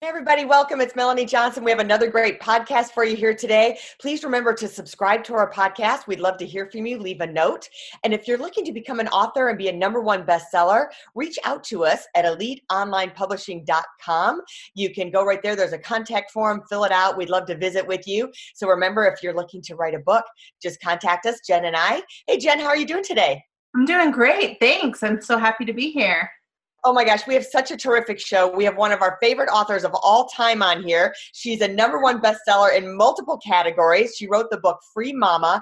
Hey everybody, welcome. It's Melanie Johnson. We have another great podcast for you here today. Please remember to subscribe to our podcast. We'd love to hear from you. Leave a note. And if you're looking to become an author and be a number one bestseller, reach out to us at eliteonlinepublishing.com. You can go right there. There's a contact form, fill it out. We'd love to visit with you. So remember, if you're looking to write a book, just contact us, Jen and I. Hey, Jen, how are you doing today? I'm doing great. Thanks. I'm so happy to be here. Oh my gosh, we have such a terrific show. We have one of our favorite authors of all time on here. She's a number one bestseller in multiple categories. She wrote the book Free Mama,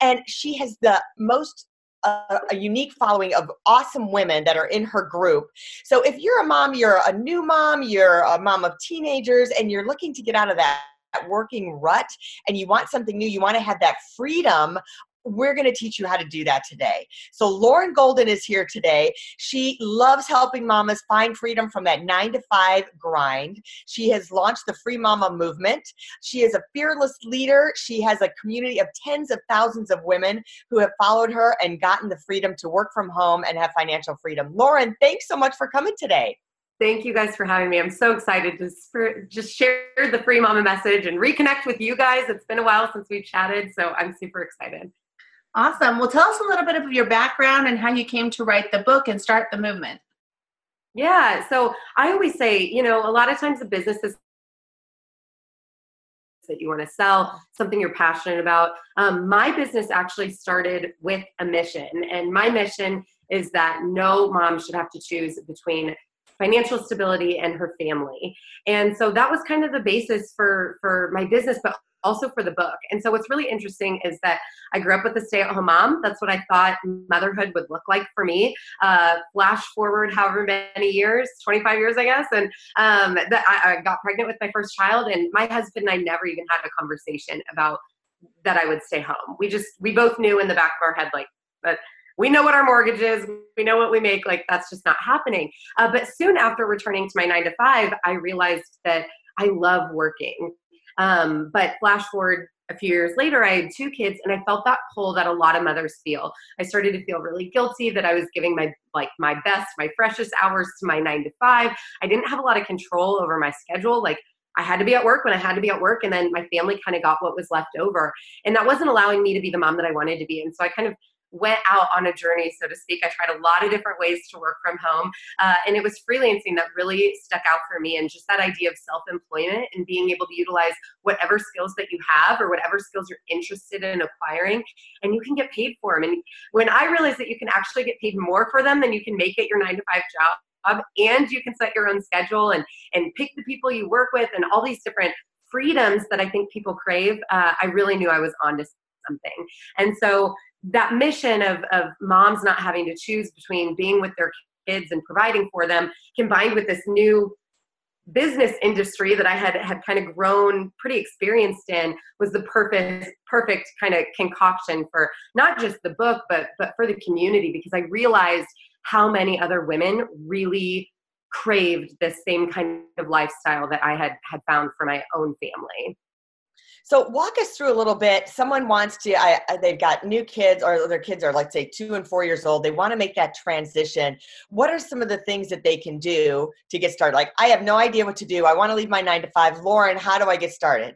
and she has the most uh, a unique following of awesome women that are in her group. So if you're a mom, you're a new mom, you're a mom of teenagers, and you're looking to get out of that working rut and you want something new, you want to have that freedom we're going to teach you how to do that today. So, Lauren Golden is here today. She loves helping mamas find freedom from that nine to five grind. She has launched the Free Mama movement. She is a fearless leader. She has a community of tens of thousands of women who have followed her and gotten the freedom to work from home and have financial freedom. Lauren, thanks so much for coming today. Thank you guys for having me. I'm so excited to just share the Free Mama message and reconnect with you guys. It's been a while since we've chatted, so I'm super excited. Awesome. Well, tell us a little bit of your background and how you came to write the book and start the movement. Yeah. So I always say, you know, a lot of times the business is that you want to sell, something you're passionate about. Um, my business actually started with a mission, and my mission is that no mom should have to choose between financial stability and her family. And so that was kind of the basis for for my business, but also for the book. And so what's really interesting is that I grew up with a stay-at-home mom. That's what I thought motherhood would look like for me. Uh, flash forward however many years, 25 years, I guess, and um, that I, I got pregnant with my first child, and my husband and I never even had a conversation about that I would stay home. We just we both knew in the back of our head like, but we know what our mortgage is we know what we make like that's just not happening uh, but soon after returning to my nine to five i realized that i love working um, but flash forward a few years later, I had two kids, and I felt that pull that a lot of mothers feel. I started to feel really guilty that I was giving my like my best, my freshest hours to my nine to five. I didn't have a lot of control over my schedule. Like I had to be at work when I had to be at work, and then my family kind of got what was left over, and that wasn't allowing me to be the mom that I wanted to be. And so I kind of went out on a journey, so to speak. I tried a lot of different ways to work from home. Uh, and it was freelancing that really stuck out for me and just that idea of self employment and being able to utilize whatever skills that you have or whatever skills you're interested in acquiring and you can get paid for them. And when I realized that you can actually get paid more for them than you can make at your nine to five job, and you can set your own schedule and and pick the people you work with and all these different freedoms that I think people crave, uh, I really knew I was onto something. And so that mission of, of moms not having to choose between being with their kids and providing for them combined with this new business industry that I had had kind of grown pretty experienced in was the perfect perfect kind of concoction for not just the book but but for the community because I realized how many other women really craved this same kind of lifestyle that I had had found for my own family. So walk us through a little bit. Someone wants to, I, they've got new kids or their kids are like say two and four years old. They want to make that transition. What are some of the things that they can do to get started? Like, I have no idea what to do. I want to leave my nine to five. Lauren, how do I get started?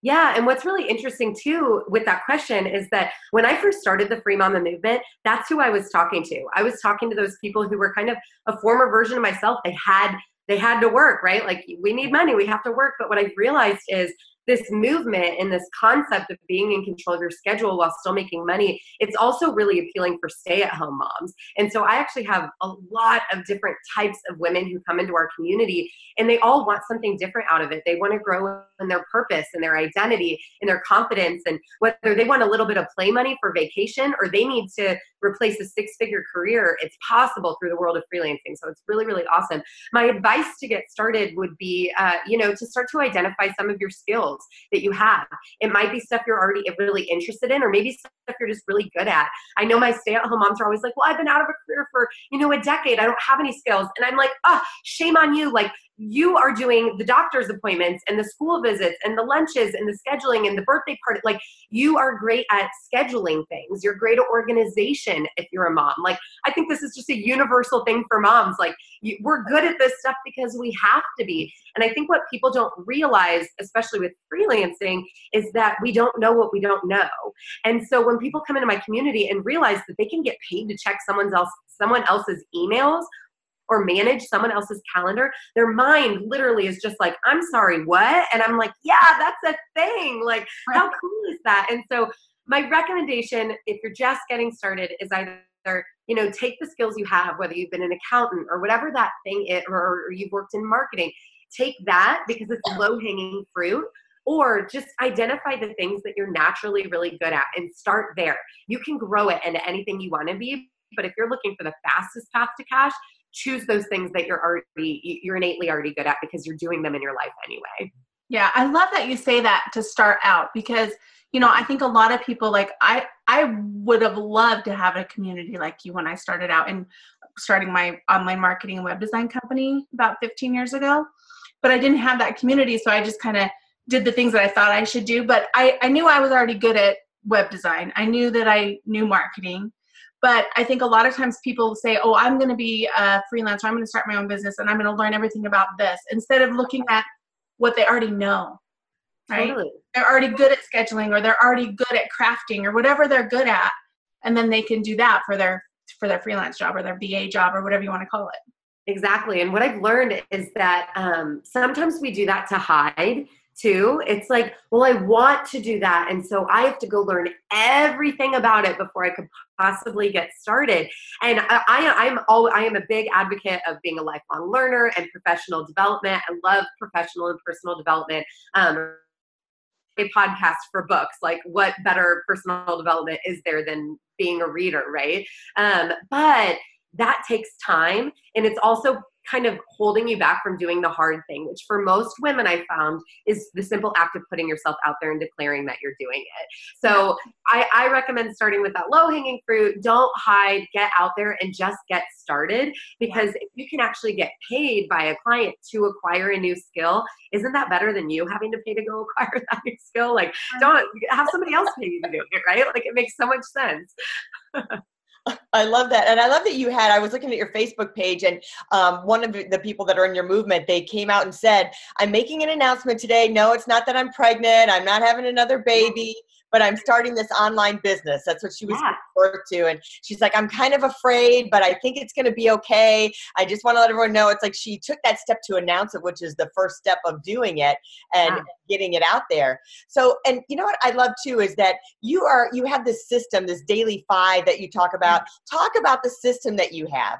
Yeah, and what's really interesting too with that question is that when I first started the Free Mama movement, that's who I was talking to. I was talking to those people who were kind of a former version of myself. They had they had to work, right? Like we need money, we have to work. But what I realized is this movement and this concept of being in control of your schedule while still making money, it's also really appealing for stay at home moms. And so I actually have a lot of different types of women who come into our community and they all want something different out of it. They want to grow in their purpose and their identity and their confidence and whether they want a little bit of play money for vacation or they need to replace a six figure career, it's possible through the world of freelancing. So it's really, really awesome. My advice to get started would be, uh, you know, to start to identify some of your skills that you have. It might be stuff you're already really interested in, or maybe stuff you're just really good at. I know my stay at home moms are always like, well, I've been out of a career for, you know, a decade. I don't have any skills. And I'm like, oh, shame on you. Like, you are doing the doctor's appointments and the school visits and the lunches and the scheduling and the birthday party. Like you are great at scheduling things. You're great at organization if you're a mom. Like I think this is just a universal thing for moms. Like you, we're good at this stuff because we have to be. And I think what people don't realize, especially with freelancing, is that we don't know what we don't know. And so when people come into my community and realize that they can get paid to check someone else someone else's emails or manage someone else's calendar, their mind literally is just like, I'm sorry, what? And I'm like, yeah, that's a thing. Like, how cool is that? And so, my recommendation, if you're just getting started, is either you know take the skills you have whether you've been an accountant or whatever that thing is or, or you've worked in marketing take that because it's low hanging fruit or just identify the things that you're naturally really good at and start there you can grow it into anything you want to be but if you're looking for the fastest path to cash choose those things that you're already you're innately already good at because you're doing them in your life anyway. Yeah i love that you say that to start out because you know i think a lot of people like i i would have loved to have a community like you when i started out and starting my online marketing and web design company about 15 years ago but i didn't have that community so i just kind of did the things that i thought i should do but i i knew i was already good at web design. I knew that i knew marketing but I think a lot of times people say, oh, I'm going to be a freelancer, I'm going to start my own business, and I'm going to learn everything about this, instead of looking at what they already know. Right? Totally. They're already good at scheduling or they're already good at crafting or whatever they're good at. And then they can do that for their for their freelance job or their VA job or whatever you want to call it. Exactly. And what I've learned is that um, sometimes we do that to hide too. It's like, well, I want to do that. And so I have to go learn everything about it before I could possibly get started. And I, I, am all, I am a big advocate of being a lifelong learner and professional development. I love professional and personal development. Um, a podcast for books like what better personal development is there than being a reader right um, but that takes time and it's also kind of holding you back from doing the hard thing, which for most women I found is the simple act of putting yourself out there and declaring that you're doing it. So I, I recommend starting with that low hanging fruit. Don't hide, get out there and just get started because if you can actually get paid by a client to acquire a new skill, isn't that better than you having to pay to go acquire that new skill? Like, don't have somebody else pay you to do it, right? Like, it makes so much sense. I love that. And I love that you had, I was looking at your Facebook page and um, one of the people that are in your movement, they came out and said, I'm making an announcement today. No, it's not that I'm pregnant. I'm not having another baby but I'm starting this online business. That's what she was yeah. forward to. And she's like, I'm kind of afraid, but I think it's going to be okay. I just want to let everyone know it's like she took that step to announce it, which is the first step of doing it and yeah. getting it out there. So, and you know what I love too is that you are, you have this system, this daily five that you talk about. Talk about the system that you have.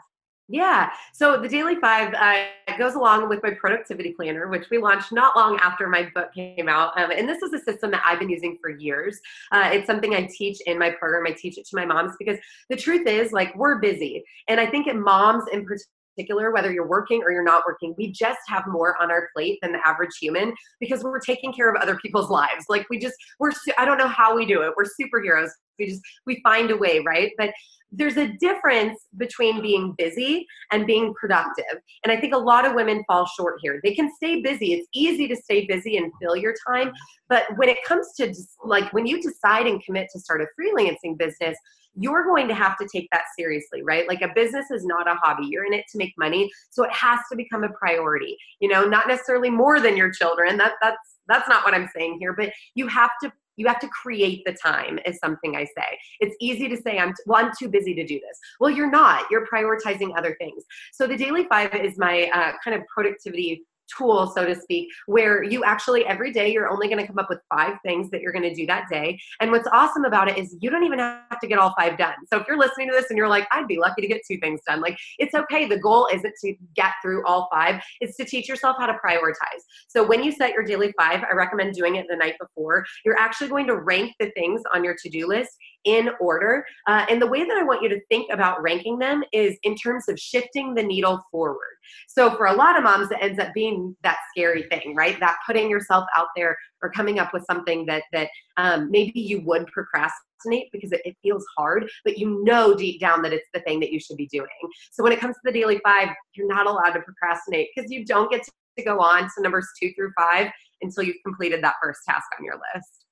Yeah. So the Daily Five uh, goes along with my productivity planner, which we launched not long after my book came out. Um, and this is a system that I've been using for years. Uh, it's something I teach in my program. I teach it to my moms because the truth is, like, we're busy. And I think in moms in particular, whether you're working or you're not working, we just have more on our plate than the average human because we're taking care of other people's lives. Like we just, we're, I don't know how we do it. We're superheroes. We just, we find a way, right? But there's a difference between being busy and being productive. And I think a lot of women fall short here. They can stay busy. It's easy to stay busy and fill your time. But when it comes to like when you decide and commit to start a freelancing business, you're going to have to take that seriously, right? Like a business is not a hobby. You're in it to make money. So it has to become a priority. You know, not necessarily more than your children. That that's that's not what I'm saying here, but you have to you have to create the time is something i say. It's easy to say i'm t- well i'm too busy to do this. Well you're not. You're prioritizing other things. So the daily five is my uh, kind of productivity tool, so to speak, where you actually every day you're only going to come up with five things that you're going to do that day. And what's awesome about it is you don't even have to get all five done. So if you're listening to this and you're like, I'd be lucky to get two things done, like it's okay. The goal isn't to get through all five, it's to teach yourself how to prioritize. So when you set your daily five, I recommend doing it the night before. You're actually going to rank the things on your to do list in order. Uh, and the way that I want you to think about ranking them is in terms of shifting the needle forward. So for a lot of moms, it ends up being that scary thing, right? That putting yourself out there or coming up with something that that um, maybe you would procrastinate because it, it feels hard, but you know deep down that it's the thing that you should be doing. So when it comes to the daily five, you're not allowed to procrastinate because you don't get to go on to numbers two through five until you've completed that first task on your list.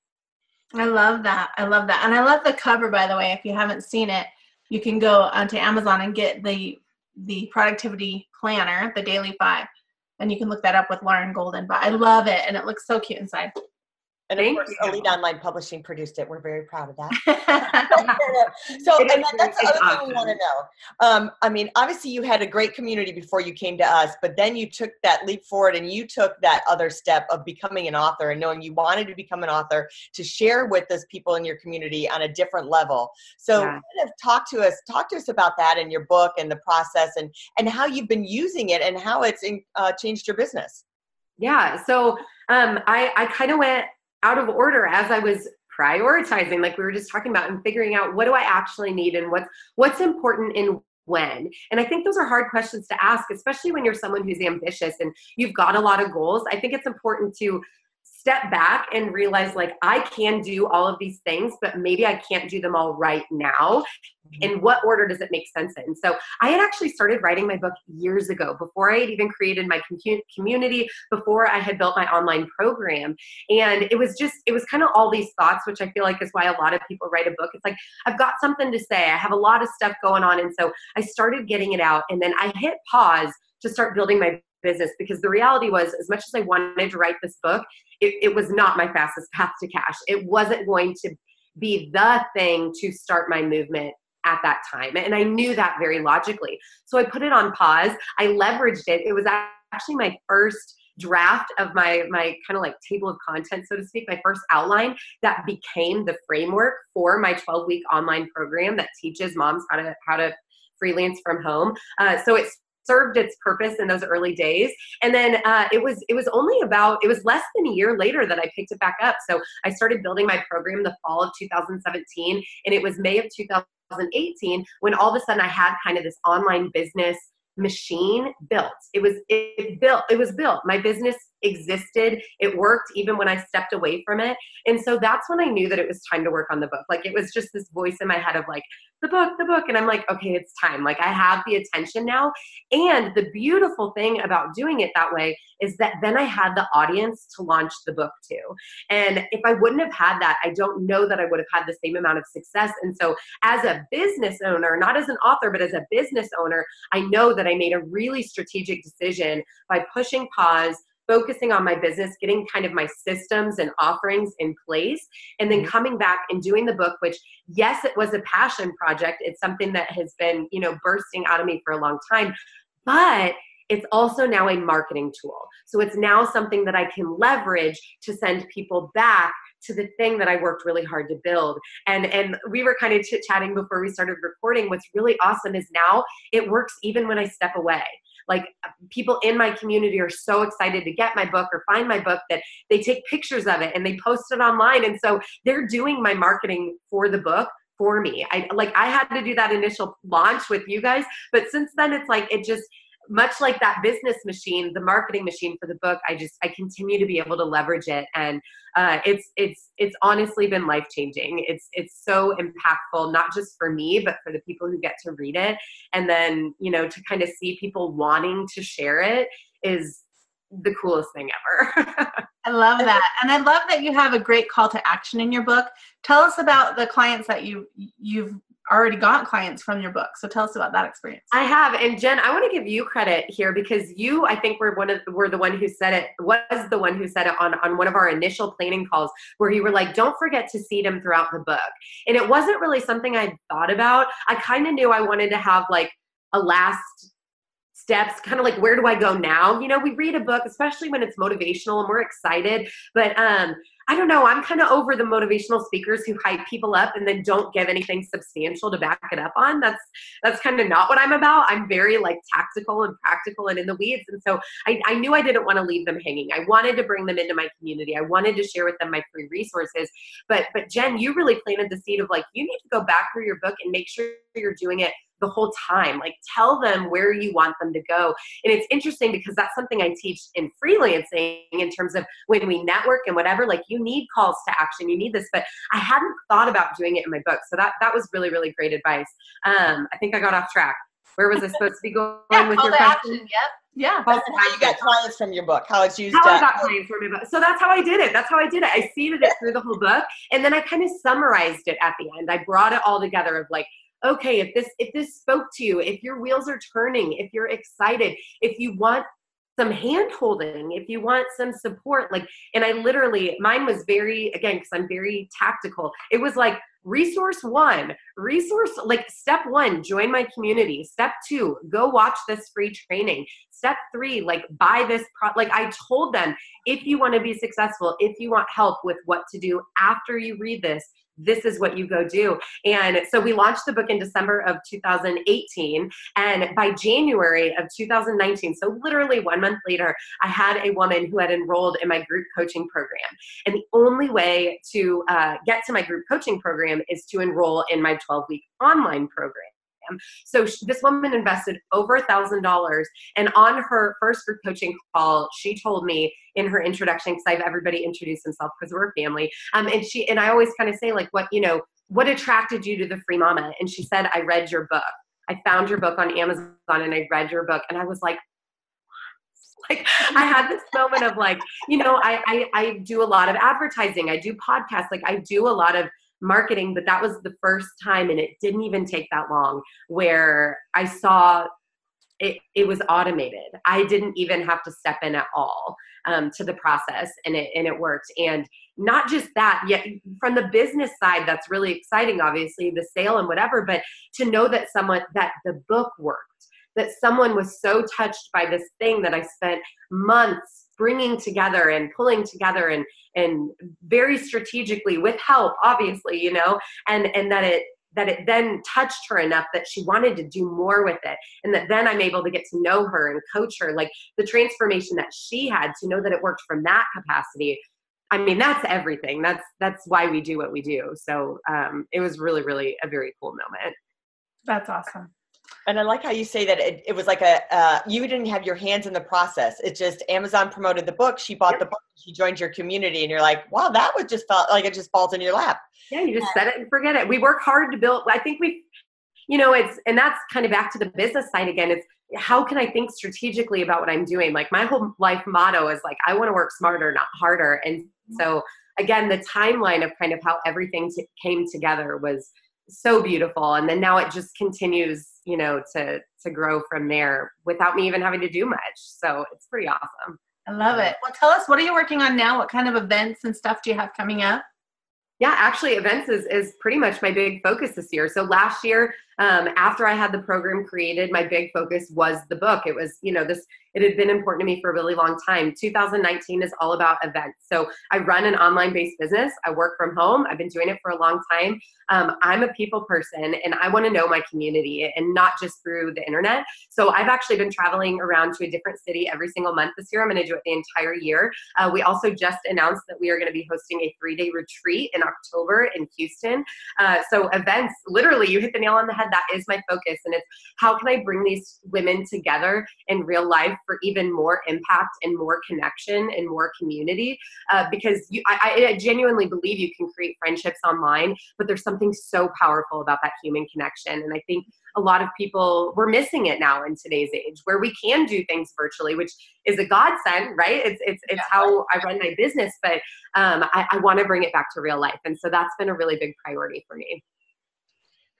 I love that. I love that. And I love the cover by the way. If you haven't seen it, you can go onto Amazon and get the the productivity planner, the daily five. And you can look that up with Lauren Golden. But I love it and it looks so cute inside. And of course, Elite Online Publishing produced it. We're very proud of that. so, and that's the other awesome. thing we want to know. Um, I mean, obviously, you had a great community before you came to us, but then you took that leap forward and you took that other step of becoming an author and knowing you wanted to become an author to share with those people in your community on a different level. So, yeah. kind of talk to us, talk to us about that in your book and the process and and how you've been using it and how it's in, uh, changed your business. Yeah. So um, I I kind of went out of order as I was prioritizing like we were just talking about and figuring out what do I actually need and what's what's important in when. And i think those are hard questions to ask especially when you're someone who's ambitious and you've got a lot of goals. I think it's important to step back and realize like I can do all of these things, but maybe I can't do them all right now. Mm-hmm. In what order does it make sense in? So I had actually started writing my book years ago before I had even created my community, before I had built my online program. And it was just, it was kind of all these thoughts, which I feel like is why a lot of people write a book. It's like, I've got something to say. I have a lot of stuff going on. And so I started getting it out. And then I hit pause to start building my business because the reality was as much as i wanted to write this book it, it was not my fastest path to cash. It wasn't going to be the thing to start my movement at that time. And I knew that very logically. So I put it on pause. I leveraged it. It was actually my first draft of my my kind of like table of content so to speak my first outline that became the framework for my 12 week online program that teaches moms how to how to freelance from home uh, so it's served its purpose in those early days. And then uh, it was it was only about it was less than a year later that i picked it back up. So i started building my program the fall of 2017 and it was may of 2018 when all of a sudden i had kind of this online business machine built it was it built it was built my business existed. It worked even when I stepped away from it. And so that's when I knew that it was time to work on the book. Like it was just this voice in my head of like, the book, the book. And I'm like, okay, it's time. Like I have the attention now. And the beautiful thing about doing it that way is that then I had the audience to launch the book to. And if I wouldn't have had that, I don't know that I would have had the same amount of success. And so as a business owner, not as an author, but as a business owner, I know that I made a really strategic decision by pushing pause focusing on my business, getting kind of my systems and offerings in place, and then mm-hmm. coming back and doing the book, which, yes, it was a passion project. It's something that has been, you know, bursting out of me for a long time. But it's also now a marketing tool. So it's now something that I can leverage to send people back to the thing that I worked really hard to build. And and we were kind of chit chatting before we started recording. What's really awesome is now it works even when I step away. Like people in my community are so excited to get my book or find my book that they take pictures of it and they post it online. And so they're doing my marketing for the book for me. I like I had to do that initial launch with you guys, but since then it's like it just much like that business machine the marketing machine for the book i just i continue to be able to leverage it. And uh, it's it's it's honestly been life changing it's it's so impactful not just for me but for the people who get to read it. And then you know to kind of see people wanting to share it is the coolest thing ever. I love that. And i love that you have a great call to action in your book. Tell us about the clients that you you've already got clients from your book. So tell us about that experience. I have, and Jen, I want to give you credit here because you, I think, were one of were the one who said it was the one who said it on on one of our initial planning calls where you were like, "Don't forget to seed them throughout the book." And it wasn't really something I thought about. I kind of knew I wanted to have like a last steps, kind of like where do I go now? You know, we read a book, especially when it's motivational and we're excited, but um, I don't know, I'm kind of over the motivational speakers who hype people up and then don't give anything substantial to back it up on. That's that's kind of not what I'm about. I'm very like tactical and practical and in the weeds. And so I, I knew I didn't want to leave them hanging. I wanted to bring them into my community. I wanted to share with them my free resources. But but Jen, you really planted the seed of like you need to go back through your book and make sure you're doing it the whole time. Like tell them where you want them to go. And it's interesting because that's something I teach in freelancing in terms of when we network and whatever, like you need calls to action, you need this, but I hadn't thought about doing it in my book. So that, that was really, really great advice. Um, I think I got off track. Where was I supposed to be going yeah, with your question? action. Yep. Yeah. How you got clients from your book? How it's used? how I got clients from my book. So that's how I did it. That's how I did it. I seeded it through the whole book, and then I kind of summarized it at the end. I brought it all together of like, okay, if this if this spoke to you, if your wheels are turning, if you're excited, if you want some hand holding, if you want some support, like, and I literally, mine was very again because I'm very tactical. It was like resource one resource like step one join my community step two go watch this free training step three like buy this pro like i told them if you want to be successful if you want help with what to do after you read this this is what you go do. And so we launched the book in December of 2018. And by January of 2019, so literally one month later, I had a woman who had enrolled in my group coaching program. And the only way to uh, get to my group coaching program is to enroll in my 12 week online program. So sh- this woman invested over a thousand dollars, and on her first group coaching call, she told me in her introduction, because I have everybody introduce themselves because we're a family, um, and she and I always kind of say like, what you know, what attracted you to the Free Mama? And she said, I read your book. I found your book on Amazon, and I read your book, and I was like. Like I had this moment of like, you know, I, I I do a lot of advertising, I do podcasts, like I do a lot of marketing, but that was the first time, and it didn't even take that long where I saw it, it was automated. I didn't even have to step in at all um, to the process, and it and it worked. And not just that, yet from the business side, that's really exciting. Obviously, the sale and whatever, but to know that someone that the book worked, that someone was so touched by this thing that I spent months bringing together and pulling together and and very strategically with help obviously you know and and that it that it then touched her enough that she wanted to do more with it. And that then i'm able to get to know her and coach her. Like the transformation that she had to know that it worked from that capacity i mean that's everything. That's that's why we do what we do. So um, it was really really a very cool moment. That's awesome. And I like how you say that it, it was like a uh, you didn't have your hands in the process. It just Amazon promoted the book. She bought Yep. the book. She joined your community, and you're like, wow, that was just felt like it just falls in your lap. Yeah, you just set it and forget it. We work hard to build. I think we, you know, it's and that's kind of back to the business side again. It's how can I think strategically about what I'm doing? Like my whole life motto is like I want to work smarter, not harder. And so again, the timeline of kind of how everything t- came together was so beautiful. And then now it just continues, you know, to to grow from there without me even having to do much. So it's pretty awesome. I love it. Well, tell us what are you working on now? What kind of events and stuff do you have coming up? Yeah, actually, events is, is pretty much my big focus this year. So last year, um, after I had the program created, my big focus was the book. It was, you know, this, it had been important to me for a really long time. 2019 is all about events. So I run an online based business. I work from home. I've been doing it for a long time. Um, I'm a people person and I want to know my community and not just through the internet. So I've actually been traveling around to a different city every single month this year. I'm going to do it the entire year. Uh, we also just announced that we are going to be hosting a three day retreat in October in Houston. Uh, so events, literally, you hit the nail on the head. That is my focus, and it's how can I bring these women together in real life for even more impact and more connection and more community. Uh, because you, I, I genuinely believe you can create friendships online, but there's something so powerful about that human connection, and I think a lot of people we're missing it now in today's age where we can do things virtually which is a godsend right? It's it's, it's how i run my business but um, i, I want to bring it back to real life and so that's been a really big priority for me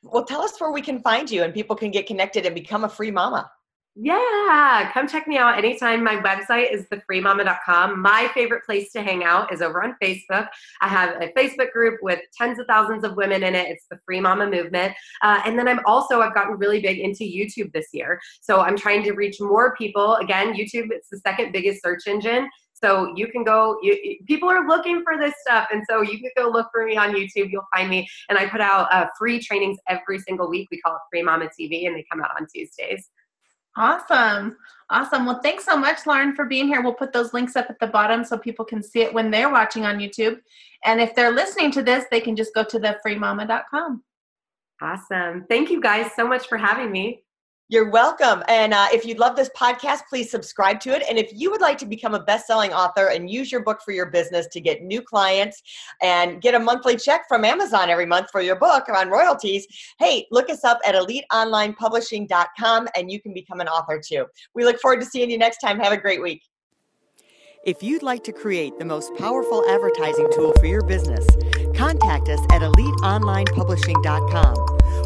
Well, tell us where we can find you and people can get connected and become a free mama. Yeah, come check me out anytime. My website is thefreemama.com. My favorite place to hang out is over on Facebook. I have a Facebook group with tens of thousands of women in it. It's the Free Mama Movement. Uh, and then I'm also, I've gotten really big into YouTube this year. So I'm trying to reach more people. Again, YouTube, it's the second biggest search engine. So you can go, you, people are looking for this stuff. And so you can go look for me on YouTube. You'll find me. And I put out uh, free trainings every single week. We call it Free Mama TV, and they come out on Tuesdays. Awesome. Awesome. Well, thanks so much, Lauren, for being here. We'll put those links up at the bottom so people can see it when they're watching on YouTube. And if they're listening to this, they can just go to thefreemama.com. Awesome. Thank you guys so much for having me. You're welcome. And uh, if you love this podcast, please subscribe to it. And if you would like to become a best selling author and use your book for your business to get new clients and get a monthly check from Amazon every month for your book on royalties, hey, look us up at eliteonlinepublishing.com and you can become an author too. We look forward to seeing you next time. Have a great week. If you'd like to create the most powerful advertising tool for your business, contact us at eliteonlinepublishing.com,